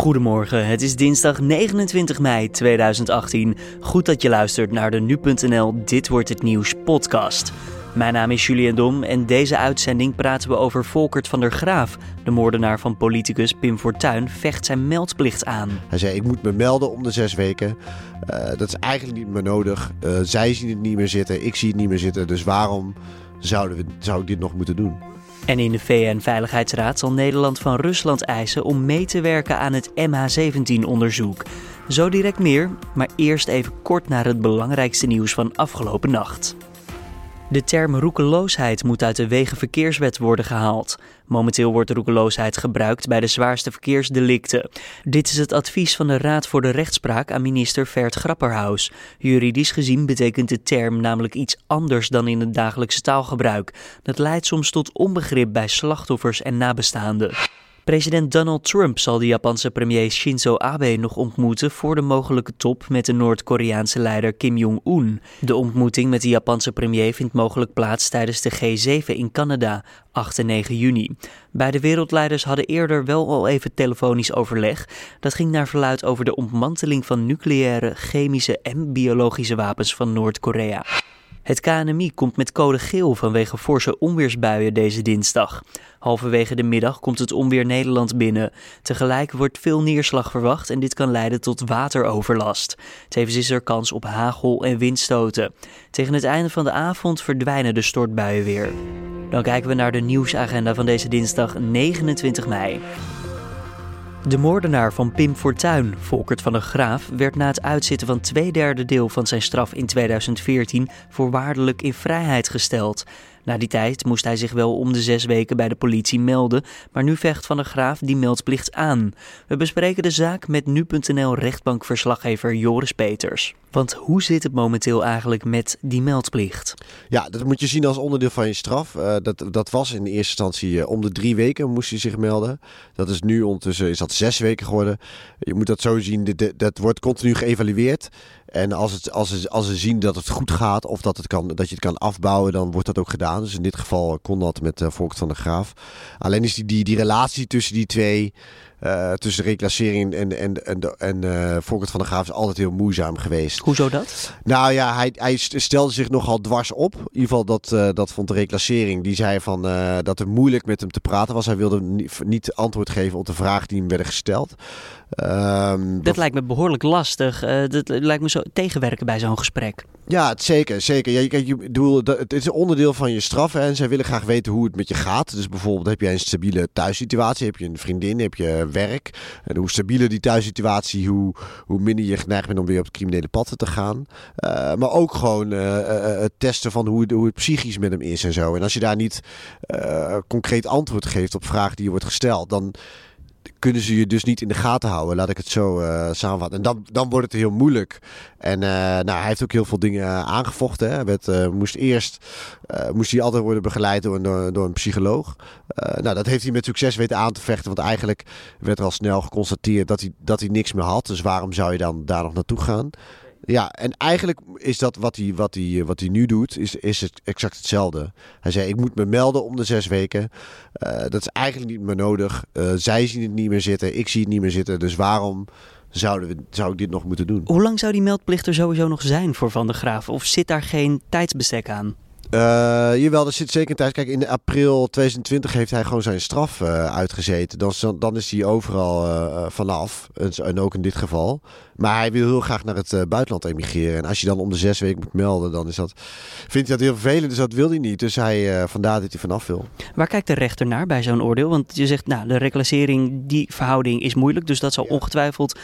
Goedemorgen, het is dinsdag 29 mei 2018. Goed dat je luistert naar de nu.nl Dit wordt het nieuws podcast. Mijn naam is Julian Dom en deze uitzending praten we over Volkert van der Graaf. De moordenaar van politicus Pim Fortuyn vecht zijn meldplicht aan. Hij zei, ik moet me melden om de zes weken. Uh, dat is eigenlijk niet meer nodig. Uh, zij zien het niet meer zitten, ik zie het niet meer zitten. Dus waarom zouden we, zou ik dit nog moeten doen? En in de VN-veiligheidsraad zal Nederland van Rusland eisen om mee te werken aan het MH17-onderzoek. Zo direct meer, maar eerst even kort naar het belangrijkste nieuws van afgelopen nacht. De term roekeloosheid moet uit de Wegenverkeerswet worden gehaald. Momenteel wordt roekeloosheid gebruikt bij de zwaarste verkeersdelicten. Dit is het advies van de Raad voor de Rechtspraak aan minister Vert Grapperhaus. Juridisch gezien betekent de term namelijk iets anders dan in het dagelijkse taalgebruik. Dat leidt soms tot onbegrip bij slachtoffers en nabestaanden. President Donald Trump zal de Japanse premier Shinzo Abe nog ontmoeten voor de mogelijke top met de Noord-Koreaanse leider Kim Jong-un. De ontmoeting met de Japanse premier vindt mogelijk plaats tijdens de G7 in Canada, 8 en 9 juni. Beide wereldleiders hadden eerder wel al even telefonisch overleg. Dat ging naar verluid over de ontmanteling van nucleaire, chemische en biologische wapens van Noord-Korea. Het KNMI komt met code geel vanwege forse onweersbuien deze dinsdag. Halverwege de middag komt het onweer Nederland binnen. Tegelijk wordt veel neerslag verwacht en dit kan leiden tot wateroverlast. Tevens is er kans op hagel en windstoten. Tegen het einde van de avond verdwijnen de stortbuien weer. Dan kijken we naar de nieuwsagenda van deze dinsdag 29 mei. De moordenaar van Pim Fortuyn, Volkert van der Graaf, werd na het uitzitten van twee derde deel van zijn straf in 2014 voorwaardelijk in vrijheid gesteld. Na die tijd moest hij zich wel om de zes weken bij de politie melden, maar nu vecht Van der Graaf die meldplicht aan. We bespreken de zaak met nu.nl rechtbankverslaggever Joris Peters. Want hoe zit het momenteel eigenlijk met die meldplicht? Ja, dat moet je zien als onderdeel van je straf. Uh, dat, dat was in eerste instantie uh, om de drie weken moest je zich melden. Dat is nu ondertussen is dat zes weken geworden. Je moet dat zo zien, dat, dat wordt continu geëvalueerd. En als, het, als, ze, als ze zien dat het goed gaat of dat, het kan, dat je het kan afbouwen, dan wordt dat ook gedaan. Dus in dit geval kon dat met uh, Volkert van der Graaf. Alleen is die, die, die relatie tussen die twee, uh, tussen reclassering en, en, en, en uh, Volkert van der Graaf is altijd heel moeizaam geweest. Hoezo dat? Nou ja, hij, hij stelde zich nogal dwars op. In ieder geval dat, uh, dat vond de reclassering. Die zei van, dat het moeilijk met hem te praten was. Hij wilde niet, niet antwoord geven op de vragen die hem werden gesteld. Um, dat lijkt me behoorlijk lastig. Dat lijkt me zo tegenwerken bij zo'n gesprek. Ja, het, zeker. zeker. Ja, je, je, bedoel, het is een onderdeel van je straf. Hè, en zij willen graag weten hoe het met je gaat. Dus bijvoorbeeld heb je een stabiele thuissituatie. Heb je een vriendin, heb je werk. En hoe stabieler die thuissituatie, hoe, hoe minder je geneigd bent om weer op het criminele pad te gaan. Uh, maar ook gewoon uh, het testen van hoe, hoe het psychisch met hem is en zo. En als je daar niet concreet antwoord geeft op vragen die je wordt gesteld, dan kunnen ze je dus niet in de gaten houden. Laat ik het zo uh, samenvatten. En dan, dan wordt het heel moeilijk. En uh, nou, hij heeft ook heel veel dingen uh, aangevochten. Hè. Werd, moest eerst moest hij altijd worden begeleid door, door, door een psycholoog. nou, dat heeft hij met succes weten aan te vechten. Want eigenlijk werd er al snel geconstateerd dat hij, dat hij niks meer had. Dus waarom zou je dan daar nog naartoe gaan? Ja, en eigenlijk is dat wat hij, wat hij, wat hij nu doet, is, is het exact hetzelfde. Hij zei, ik moet me melden om de zes weken. Uh, dat is eigenlijk niet meer nodig. Uh, zij zien het niet meer zitten, ik zie het niet meer zitten. Dus waarom zouden we, zou ik dit nog moeten doen? Hoe lang zou die meldplicht er sowieso nog zijn voor Van der Graaf? Of zit daar geen tijdsbestek aan? Uh, jawel, er zit zeker een tijd. Kijk, in april 2020 heeft hij gewoon zijn straf uh, uitgezeten. Dan, dan is hij overal uh, vanaf. En, en, ook in dit geval. Maar hij wil heel graag naar het buitenland emigreren. En als je dan om de zes weken moet melden, dan is dat, vindt hij dat heel vervelend. Dus dat wil hij niet. Dus hij, vandaar dat hij vanaf wil. Waar kijkt de rechter naar bij zo'n oordeel? Want je zegt, nou, de reclassering, die verhouding is moeilijk. Dus dat zal ja. ongetwijfeld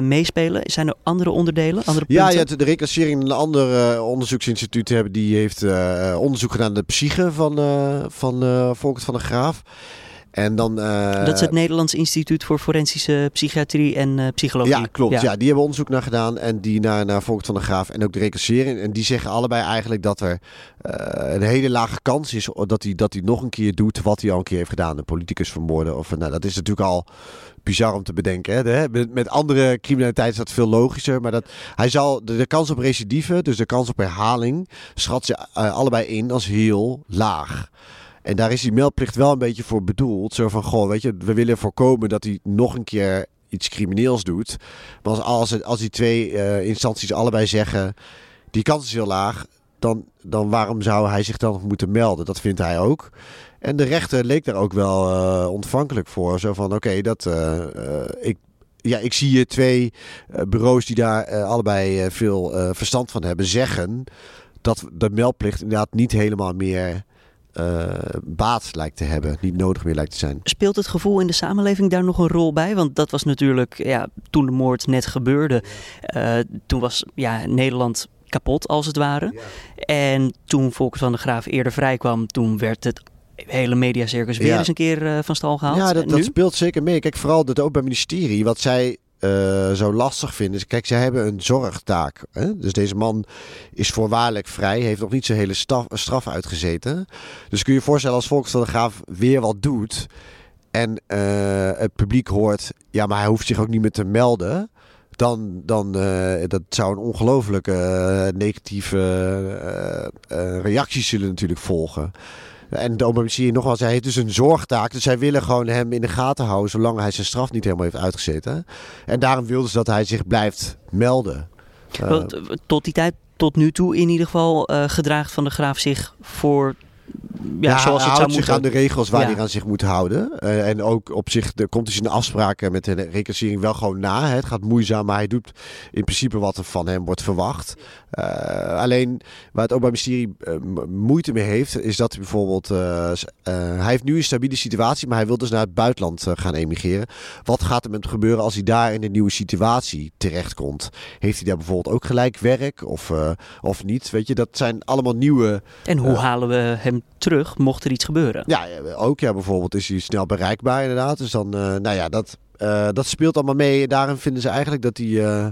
meespelen. Zijn er andere onderdelen? Andere ja, ja, de reclassering, een ander onderzoeksinstituut hebben, die heeft uh, onderzoek gedaan naar de psyche van, uh, van uh, Volkert van der Graaf. En dan, uh, dat is het Nederlands Instituut voor Forensische Psychiatrie en uh, Psychologie. Ja, klopt. Ja. ja. die hebben onderzoek naar gedaan. En die naar, naar Volkert van der Graaf en ook de recassering. En die zeggen allebei eigenlijk dat er uh, een hele lage kans is dat hij, dat hij nog een keer doet wat hij al een keer heeft gedaan. Een politicus vermoorden. Of, nou, dat is natuurlijk al bizar om te bedenken. Hè? Met, met, andere criminaliteit is dat veel logischer. Maar dat, hij zal, de, de kans op recidive, dus de kans op herhaling, schat ze allebei in als heel laag. En daar is die meldplicht wel een beetje voor bedoeld. Zo van, goh, weet je, we willen voorkomen dat hij nog een keer iets crimineels doet. Maar als, als, als die twee uh, instanties allebei zeggen, die kans is heel laag, dan, dan waarom zou hij zich dan moeten melden? Dat vindt hij ook. En de rechter leek daar ook wel uh, ontvankelijk voor. Zo van, oké, dat uh, ik ja, ik zie je twee bureaus die daar allebei veel verstand van hebben zeggen dat de meldplicht inderdaad niet helemaal meer uh, baat lijkt te hebben, niet nodig meer lijkt te zijn. Speelt het gevoel in de samenleving daar nog een rol bij? Want dat was natuurlijk, ja, toen de moord net gebeurde, uh, toen was ja, Nederland kapot als het ware. En toen Volkers van de Graaf eerder vrijkwam, toen werd het hele mediacircus weer eens een keer uh, van stal gehaald. Ja, dat, dat speelt zeker mee. Kijk, vooral het Openbaar Ministerie, wat zij uh, zo lastig vinden. Kijk, zij hebben een zorgtaak. Hè? Dus deze man is voorwaardelijk vrij, heeft nog niet zijn hele straf uitgezeten. Dus kun je je voorstellen als Volkstelegraaf weer wat doet en uh, het publiek hoort, ja, maar hij hoeft zich ook niet meer te melden. Dan, dan uh, dat zou een ongelooflijke negatieve reacties zullen natuurlijk volgen. En de Openbaar nogmaals, hij heeft dus een zorgtaak. Dus zij willen gewoon hem in de gaten houden zolang hij zijn straf niet helemaal heeft uitgezeten. En daarom wilden ze dat hij zich blijft melden. tot die tijd, tot nu toe in ieder geval, uh, gedraagt Van de Graaf zich voor ja, zoals het zou zich aan de regels waar hij aan zich moet houden. Uh, en ook op zich, er komt dus in de afspraken met de reclassering wel gewoon na. Hè. Het gaat moeizaam, maar hij doet in principe wat er van hem wordt verwacht. Uh, alleen waar het Openbaar Ministerie uh, moeite mee heeft, is dat hij bijvoorbeeld... hij heeft nu een stabiele situatie, maar hij wil dus naar het buitenland gaan emigreren. Wat gaat er met hem gebeuren als hij daar in een nieuwe situatie terechtkomt? Heeft hij daar bijvoorbeeld ook gelijk werk of, of niet? Weet je, dat zijn allemaal nieuwe... En hoe halen we hem terug mocht er iets gebeuren. Ja, ook ja, bijvoorbeeld is hij snel bereikbaar inderdaad. Dus dan, uh, nou ja, dat, uh, dat speelt allemaal mee. Daarom vinden ze eigenlijk dat hij, uh,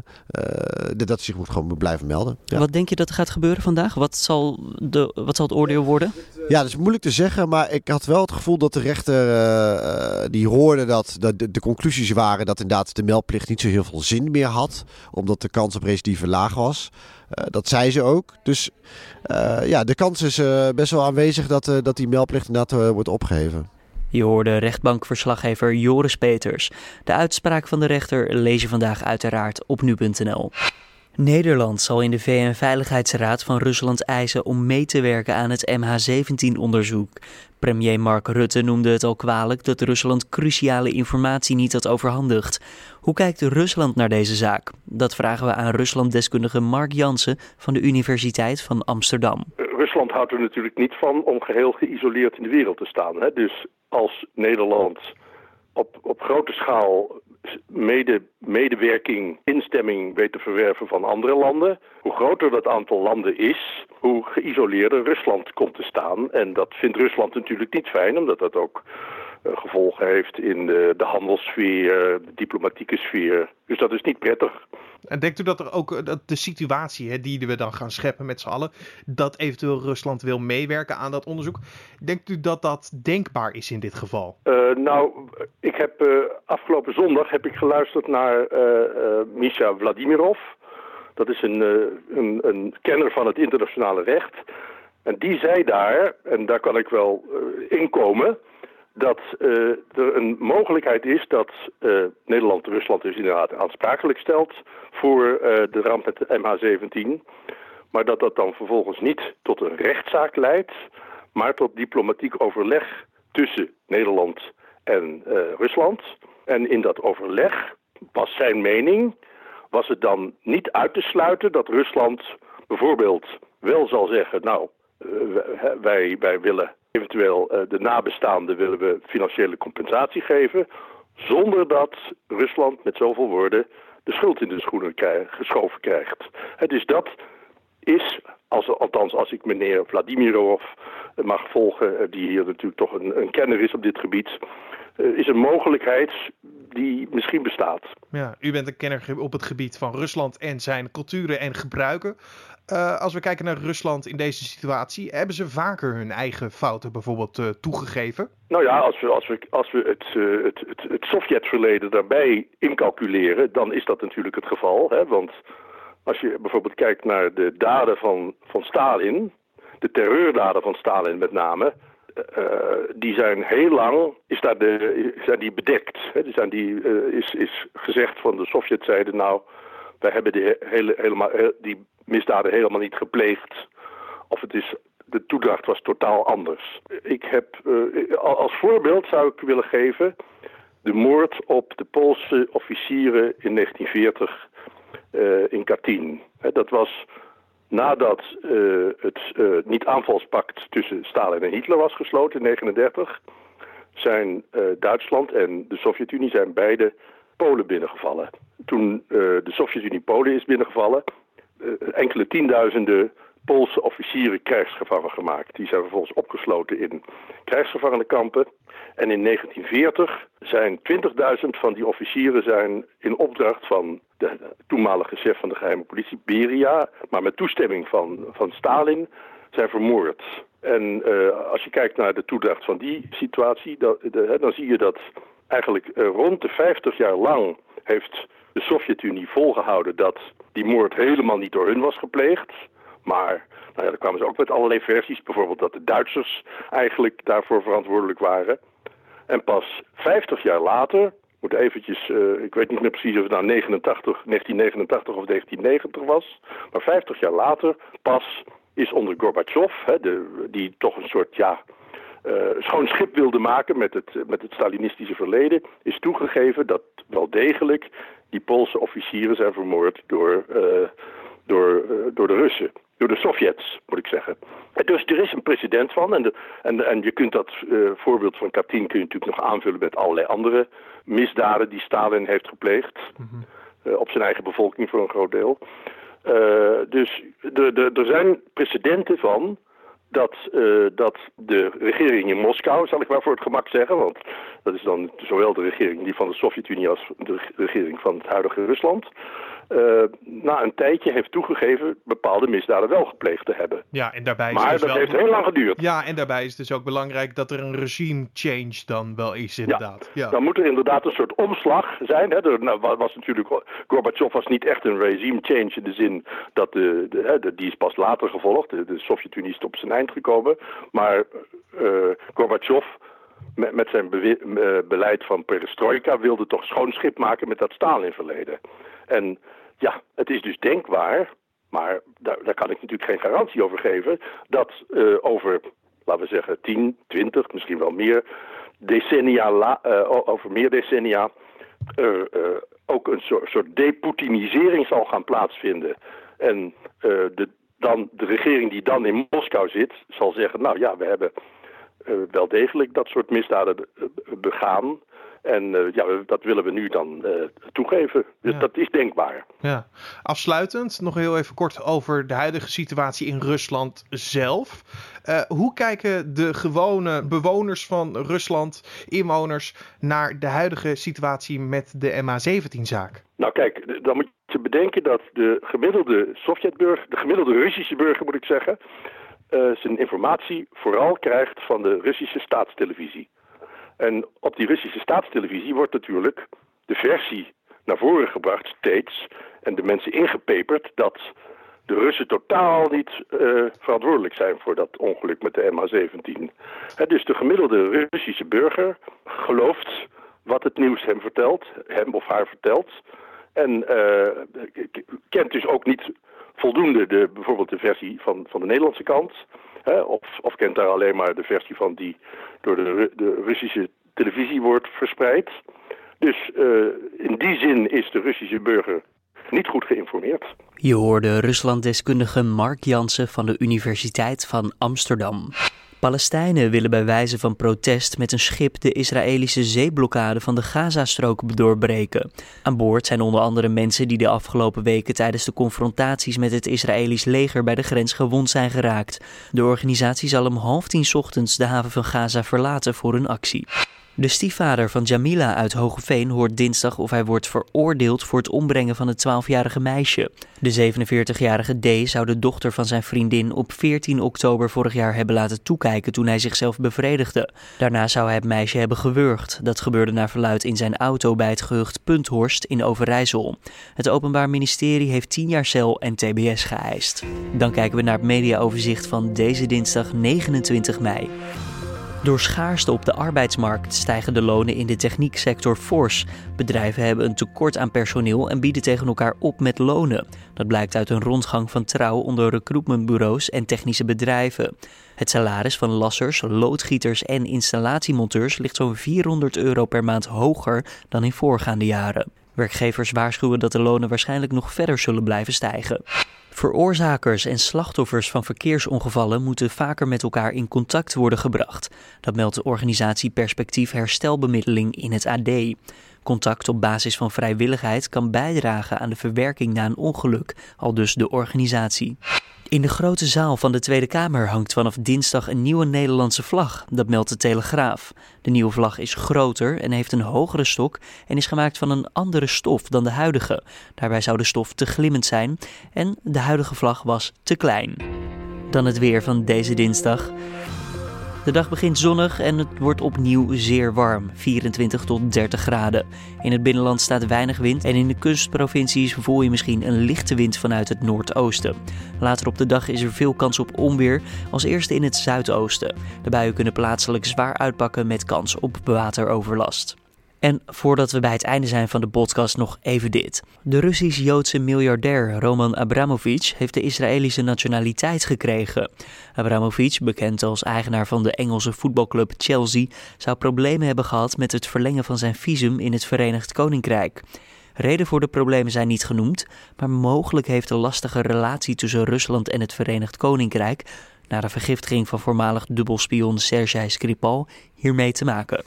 dat hij zich moet gewoon blijven melden. Ja. Wat denk je dat er gaat gebeuren vandaag? Wat zal, de, wat zal het oordeel worden? Ja, dat is moeilijk te zeggen. Maar ik had wel het gevoel dat de rechter die hoorde dat, dat de, de, conclusies waren dat inderdaad de meldplicht niet zo heel veel zin meer had. Omdat de kans op recidive laag was. Uh, dat zei ze ook. Dus uh, ja, de kans is uh, best wel aanwezig dat, dat die meldplicht inderdaad wordt opgeheven. Je hoorde rechtbankverslaggever Joris Peters. De uitspraak van de rechter lees je vandaag uiteraard op nu.nl. Nederland zal in de VN-veiligheidsraad van Rusland eisen om mee te werken aan het MH17-onderzoek. Premier Mark Rutte noemde het al kwalijk dat Rusland cruciale informatie niet had overhandigd. Hoe kijkt Rusland naar deze zaak? Dat vragen we aan Ruslanddeskundige Mark Jansen van de Universiteit van Amsterdam. Rusland houdt er natuurlijk niet van om geheel geïsoleerd in de wereld te staan. Hè? Dus als Nederland op, op grote schaal mede, medewerking, instemming weet te verwerven van andere landen. Hoe groter dat aantal landen is, hoe geïsoleerder Rusland komt te staan. En dat vindt Rusland natuurlijk niet fijn, omdat dat ook gevolgen heeft in de, de handelssfeer, de diplomatieke sfeer. Dus dat is niet prettig. En denkt u dat er ook eh, dat de situatie hè, die we dan gaan scheppen met z'n allen, dat eventueel Rusland wil meewerken aan dat onderzoek, denkt u dat dat denkbaar is in dit geval? Uh, nou, ik heb uh, afgelopen zondag heb ik geluisterd naar Misha Vladimirov. Dat is een, een, een kenner van het internationale recht. En die zei daar, en daar kan ik wel inkomen dat uh, er een mogelijkheid is dat uh, Nederland Rusland dus inderdaad aansprakelijk stelt voor uh, de ramp met de MH17. Maar dat dat dan vervolgens niet tot een rechtszaak leidt, maar tot diplomatiek overleg tussen Nederland en Rusland. En in dat overleg was zijn mening, was het dan niet uit te sluiten dat Rusland bijvoorbeeld wel zal zeggen, nou, wij, wij willen Eventueel uh, de nabestaanden willen we financiële compensatie geven. Zonder dat Rusland met zoveel woorden de schuld in de schoenen geschoven krijgt. dus dat is, als, althans als ik meneer Vladimirov mag volgen, eh, die hier natuurlijk toch een, een kenner is op dit gebied, is een mogelijkheid die misschien bestaat. Ja, u bent een kenner op het gebied van Rusland en zijn culturen en gebruiken. Uh, als we kijken naar Rusland in deze situatie, hebben ze vaker hun eigen fouten bijvoorbeeld uh, toegegeven? Nou ja, als we, als we, als we het, uh, het, het, het Sovjetverleden daarbij incalculeren, dan is dat natuurlijk het geval. Hè? Want als je bijvoorbeeld kijkt naar de daden van, van Stalin, de terreurdaden van Stalin met name, die zijn heel lang, is daar de, zijn die bedekt. Hè? Zijn die, is, is gezegd van de Sovjetzijde, nou, wij hebben die, hele, helemaal, die misdaden helemaal niet gepleegd. Of het is, de toedracht was totaal anders. Ik heb, als voorbeeld zou ik willen geven de moord op de Poolse officieren in 1940 in Katyn. Dat was nadat uh, het uh, niet-aanvalspact tussen Stalin en Hitler was gesloten in 1939, zijn uh, Duitsland en de Sovjet-Unie zijn beide Polen binnengevallen. Toen de Sovjet-Unie Polen is binnengevallen, enkele tienduizenden Poolse officieren krijgsgevangen gemaakt. Die zijn vervolgens opgesloten in krijgsgevangenenkampen. En in 1940 zijn 20.000 van die officieren zijn in opdracht van de toenmalige chef van de geheime politie, Beria, maar met toestemming van, van Stalin, zijn vermoord. En uh, als je kijkt naar de toedracht van die situatie, dan, de, dan zie je dat eigenlijk uh, rond de 50 jaar lang heeft de Sovjet-Unie volgehouden dat die moord helemaal niet door hun was gepleegd. Maar nou ja, daar kwamen ze ook met allerlei versies. Bijvoorbeeld dat de Duitsers eigenlijk daarvoor verantwoordelijk waren. En pas 50 jaar later, moet eventjes, uh, ik weet niet meer precies of het nou 89, 1989 of 1990 was. Maar 50 jaar later pas is onder Gorbachev, hè, de, die toch een soort, ja, uh, schoon schip wilde maken met het, met het Stalinistische verleden, is toegegeven dat wel degelijk die Poolse officieren zijn vermoord door, uh, door, door de Russen door de Sovjets, moet ik zeggen. Dus er is een precedent van. En, de, en, en je kunt dat uh, voorbeeld van Katyn kun je natuurlijk nog aanvullen met allerlei andere misdaden die Stalin heeft gepleegd. Mm -hmm. uh, op zijn eigen bevolking voor een groot deel. Uh, dus er zijn precedenten van dat, uh, dat de regering in Moskou, zal ik maar voor het gemak zeggen, want dat is dan zowel de regering die van de Sovjet-Unie als de regering van het huidige Rusland, uh, na een tijdje heeft toegegeven bepaalde misdaden wel gepleegd te hebben. Ja, en daarbij maar is dat wel... heeft heel lang geduurd. Ja, en daarbij is het dus ook belangrijk dat er een regime change dan wel is, inderdaad. Ja, ja. dan moet er inderdaad een soort omslag zijn. Hè. Er nou, was natuurlijk, Gorbachev was niet echt een regime change in de zin dat de, de, de die is pas later gevolgd. De, de Sovjet-Unie is op zijn eind gekomen. Maar uh, Gorbachev met, met zijn be beleid van perestroika wilde toch schoon schip maken met dat Stalin-verleden. En ja, het is dus denkbaar, maar daar, daar kan ik natuurlijk geen garantie over geven, dat uh, over, laten we zeggen, 10, 20, misschien wel meer decennia, la, uh, over meer decennia, er uh, ook een soort, soort deputinisering zal gaan plaatsvinden. En de, dan, de regering die dan in Moskou zit, zal zeggen, nou ja, we hebben wel degelijk dat soort misdaden begaan. En uh, ja, dat willen we nu dan uh, toegeven. Dus Ja. dat is denkbaar. Ja. Afsluitend nog heel even kort over de huidige situatie in Rusland zelf. Uh, hoe kijken de gewone bewoners van Rusland, inwoners, naar de huidige situatie met de MH17-zaak? Nou kijk, dan moet je bedenken dat de gemiddelde Sovjetburger, de gemiddelde Russische burger moet ik zeggen, zijn informatie vooral krijgt van de Russische staatstelevisie. En op die Russische staatstelevisie wordt natuurlijk de versie naar voren gebracht steeds en de mensen ingepeperd dat de Russen totaal niet uh, verantwoordelijk zijn voor dat ongeluk met de MH17. He, dus de gemiddelde Russische burger gelooft wat het nieuws hem vertelt, hem of haar vertelt. En uh, kent dus ook niet voldoende de, bijvoorbeeld de versie van, van de Nederlandse kant. Of, of kent daar alleen maar de versie van die door de, de Russische televisie wordt verspreid. Dus uh, in die zin is de Russische burger niet goed geïnformeerd. Je hoorde Ruslanddeskundige Mark Jansen van de Universiteit van Amsterdam. Palestijnen willen bij wijze van protest met een schip de Israëlische zeeblokkade van de Gazastrook doorbreken. Aan boord zijn onder andere mensen die de afgelopen weken tijdens de confrontaties met het Israëlisch leger bij de grens gewond zijn geraakt. De organisatie zal om half tien ochtends de haven van Gaza verlaten voor een actie. De stiefvader van Jamila uit Hogeveen hoort dinsdag of hij wordt veroordeeld voor het ombrengen van het 12-jarige meisje. De 47-jarige D zou de dochter van zijn vriendin op 14 oktober vorig jaar hebben laten toekijken toen hij zichzelf bevredigde. Daarna zou hij het meisje hebben gewurgd. Dat gebeurde naar verluid in zijn auto bij het gehucht Punthorst in Overijssel. Het Openbaar Ministerie heeft 10 jaar cel en tbs geëist. Dan kijken we naar het mediaoverzicht van deze dinsdag 29 mei. Door schaarste op de arbeidsmarkt stijgen de lonen in de technieksector fors. Bedrijven hebben een tekort aan personeel en bieden tegen elkaar op met lonen. Dat blijkt uit een rondgang van trouw onder recruitmentbureaus en technische bedrijven. Het salaris van lassers, loodgieters en installatiemonteurs ligt zo'n 400 euro per maand hoger dan in voorgaande jaren. Werkgevers waarschuwen dat de lonen waarschijnlijk nog verder zullen blijven stijgen. Veroorzakers en slachtoffers van verkeersongevallen moeten vaker met elkaar in contact worden gebracht. Dat meldt de organisatie Perspectief Herstelbemiddeling in het AD. Contact op basis van vrijwilligheid kan bijdragen aan de verwerking na een ongeluk, al dus de organisatie. In de grote zaal van de Tweede Kamer hangt vanaf dinsdag een nieuwe Nederlandse vlag, dat meldt de Telegraaf. De nieuwe vlag is groter en heeft een hogere stok en is gemaakt van een andere stof dan de huidige. Daarbij zou de stof te glimmend zijn en de huidige vlag was te klein. Dan het weer van deze dinsdag. De dag begint zonnig en het wordt opnieuw zeer warm, 24 tot 30 graden. In het binnenland staat weinig wind en in de kustprovincies voel je misschien een lichte wind vanuit het noordoosten. Later op de dag is er veel kans op onweer, als eerste in het zuidoosten. De buien kunnen plaatselijk zwaar uitpakken met kans op wateroverlast. En voordat we bij het einde zijn van de podcast nog even dit. De Russisch-Joodse miljardair Roman Abramovich heeft de Israëlische nationaliteit gekregen. Abramovich, bekend als eigenaar van de Engelse voetbalclub Chelsea, zou problemen hebben gehad met het verlengen van zijn visum in het Verenigd Koninkrijk. Reden voor de problemen zijn niet genoemd, maar mogelijk heeft de lastige relatie tussen Rusland en het Verenigd Koninkrijk na de vergiftiging van voormalig dubbelspion Sergei Skripal hiermee te maken.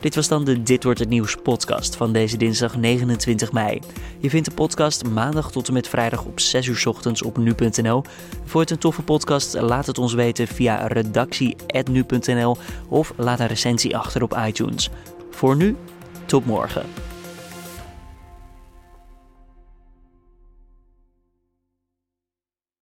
Dit was dan de Dit wordt het nieuws podcast van deze dinsdag 29 mei. Je vindt de podcast maandag tot en met vrijdag op 6 uur ochtends op nu.nl. Voor het een toffe podcast? Laat het ons weten via redactie@nu.nl of laat een recensie achter op iTunes. Voor nu, tot morgen.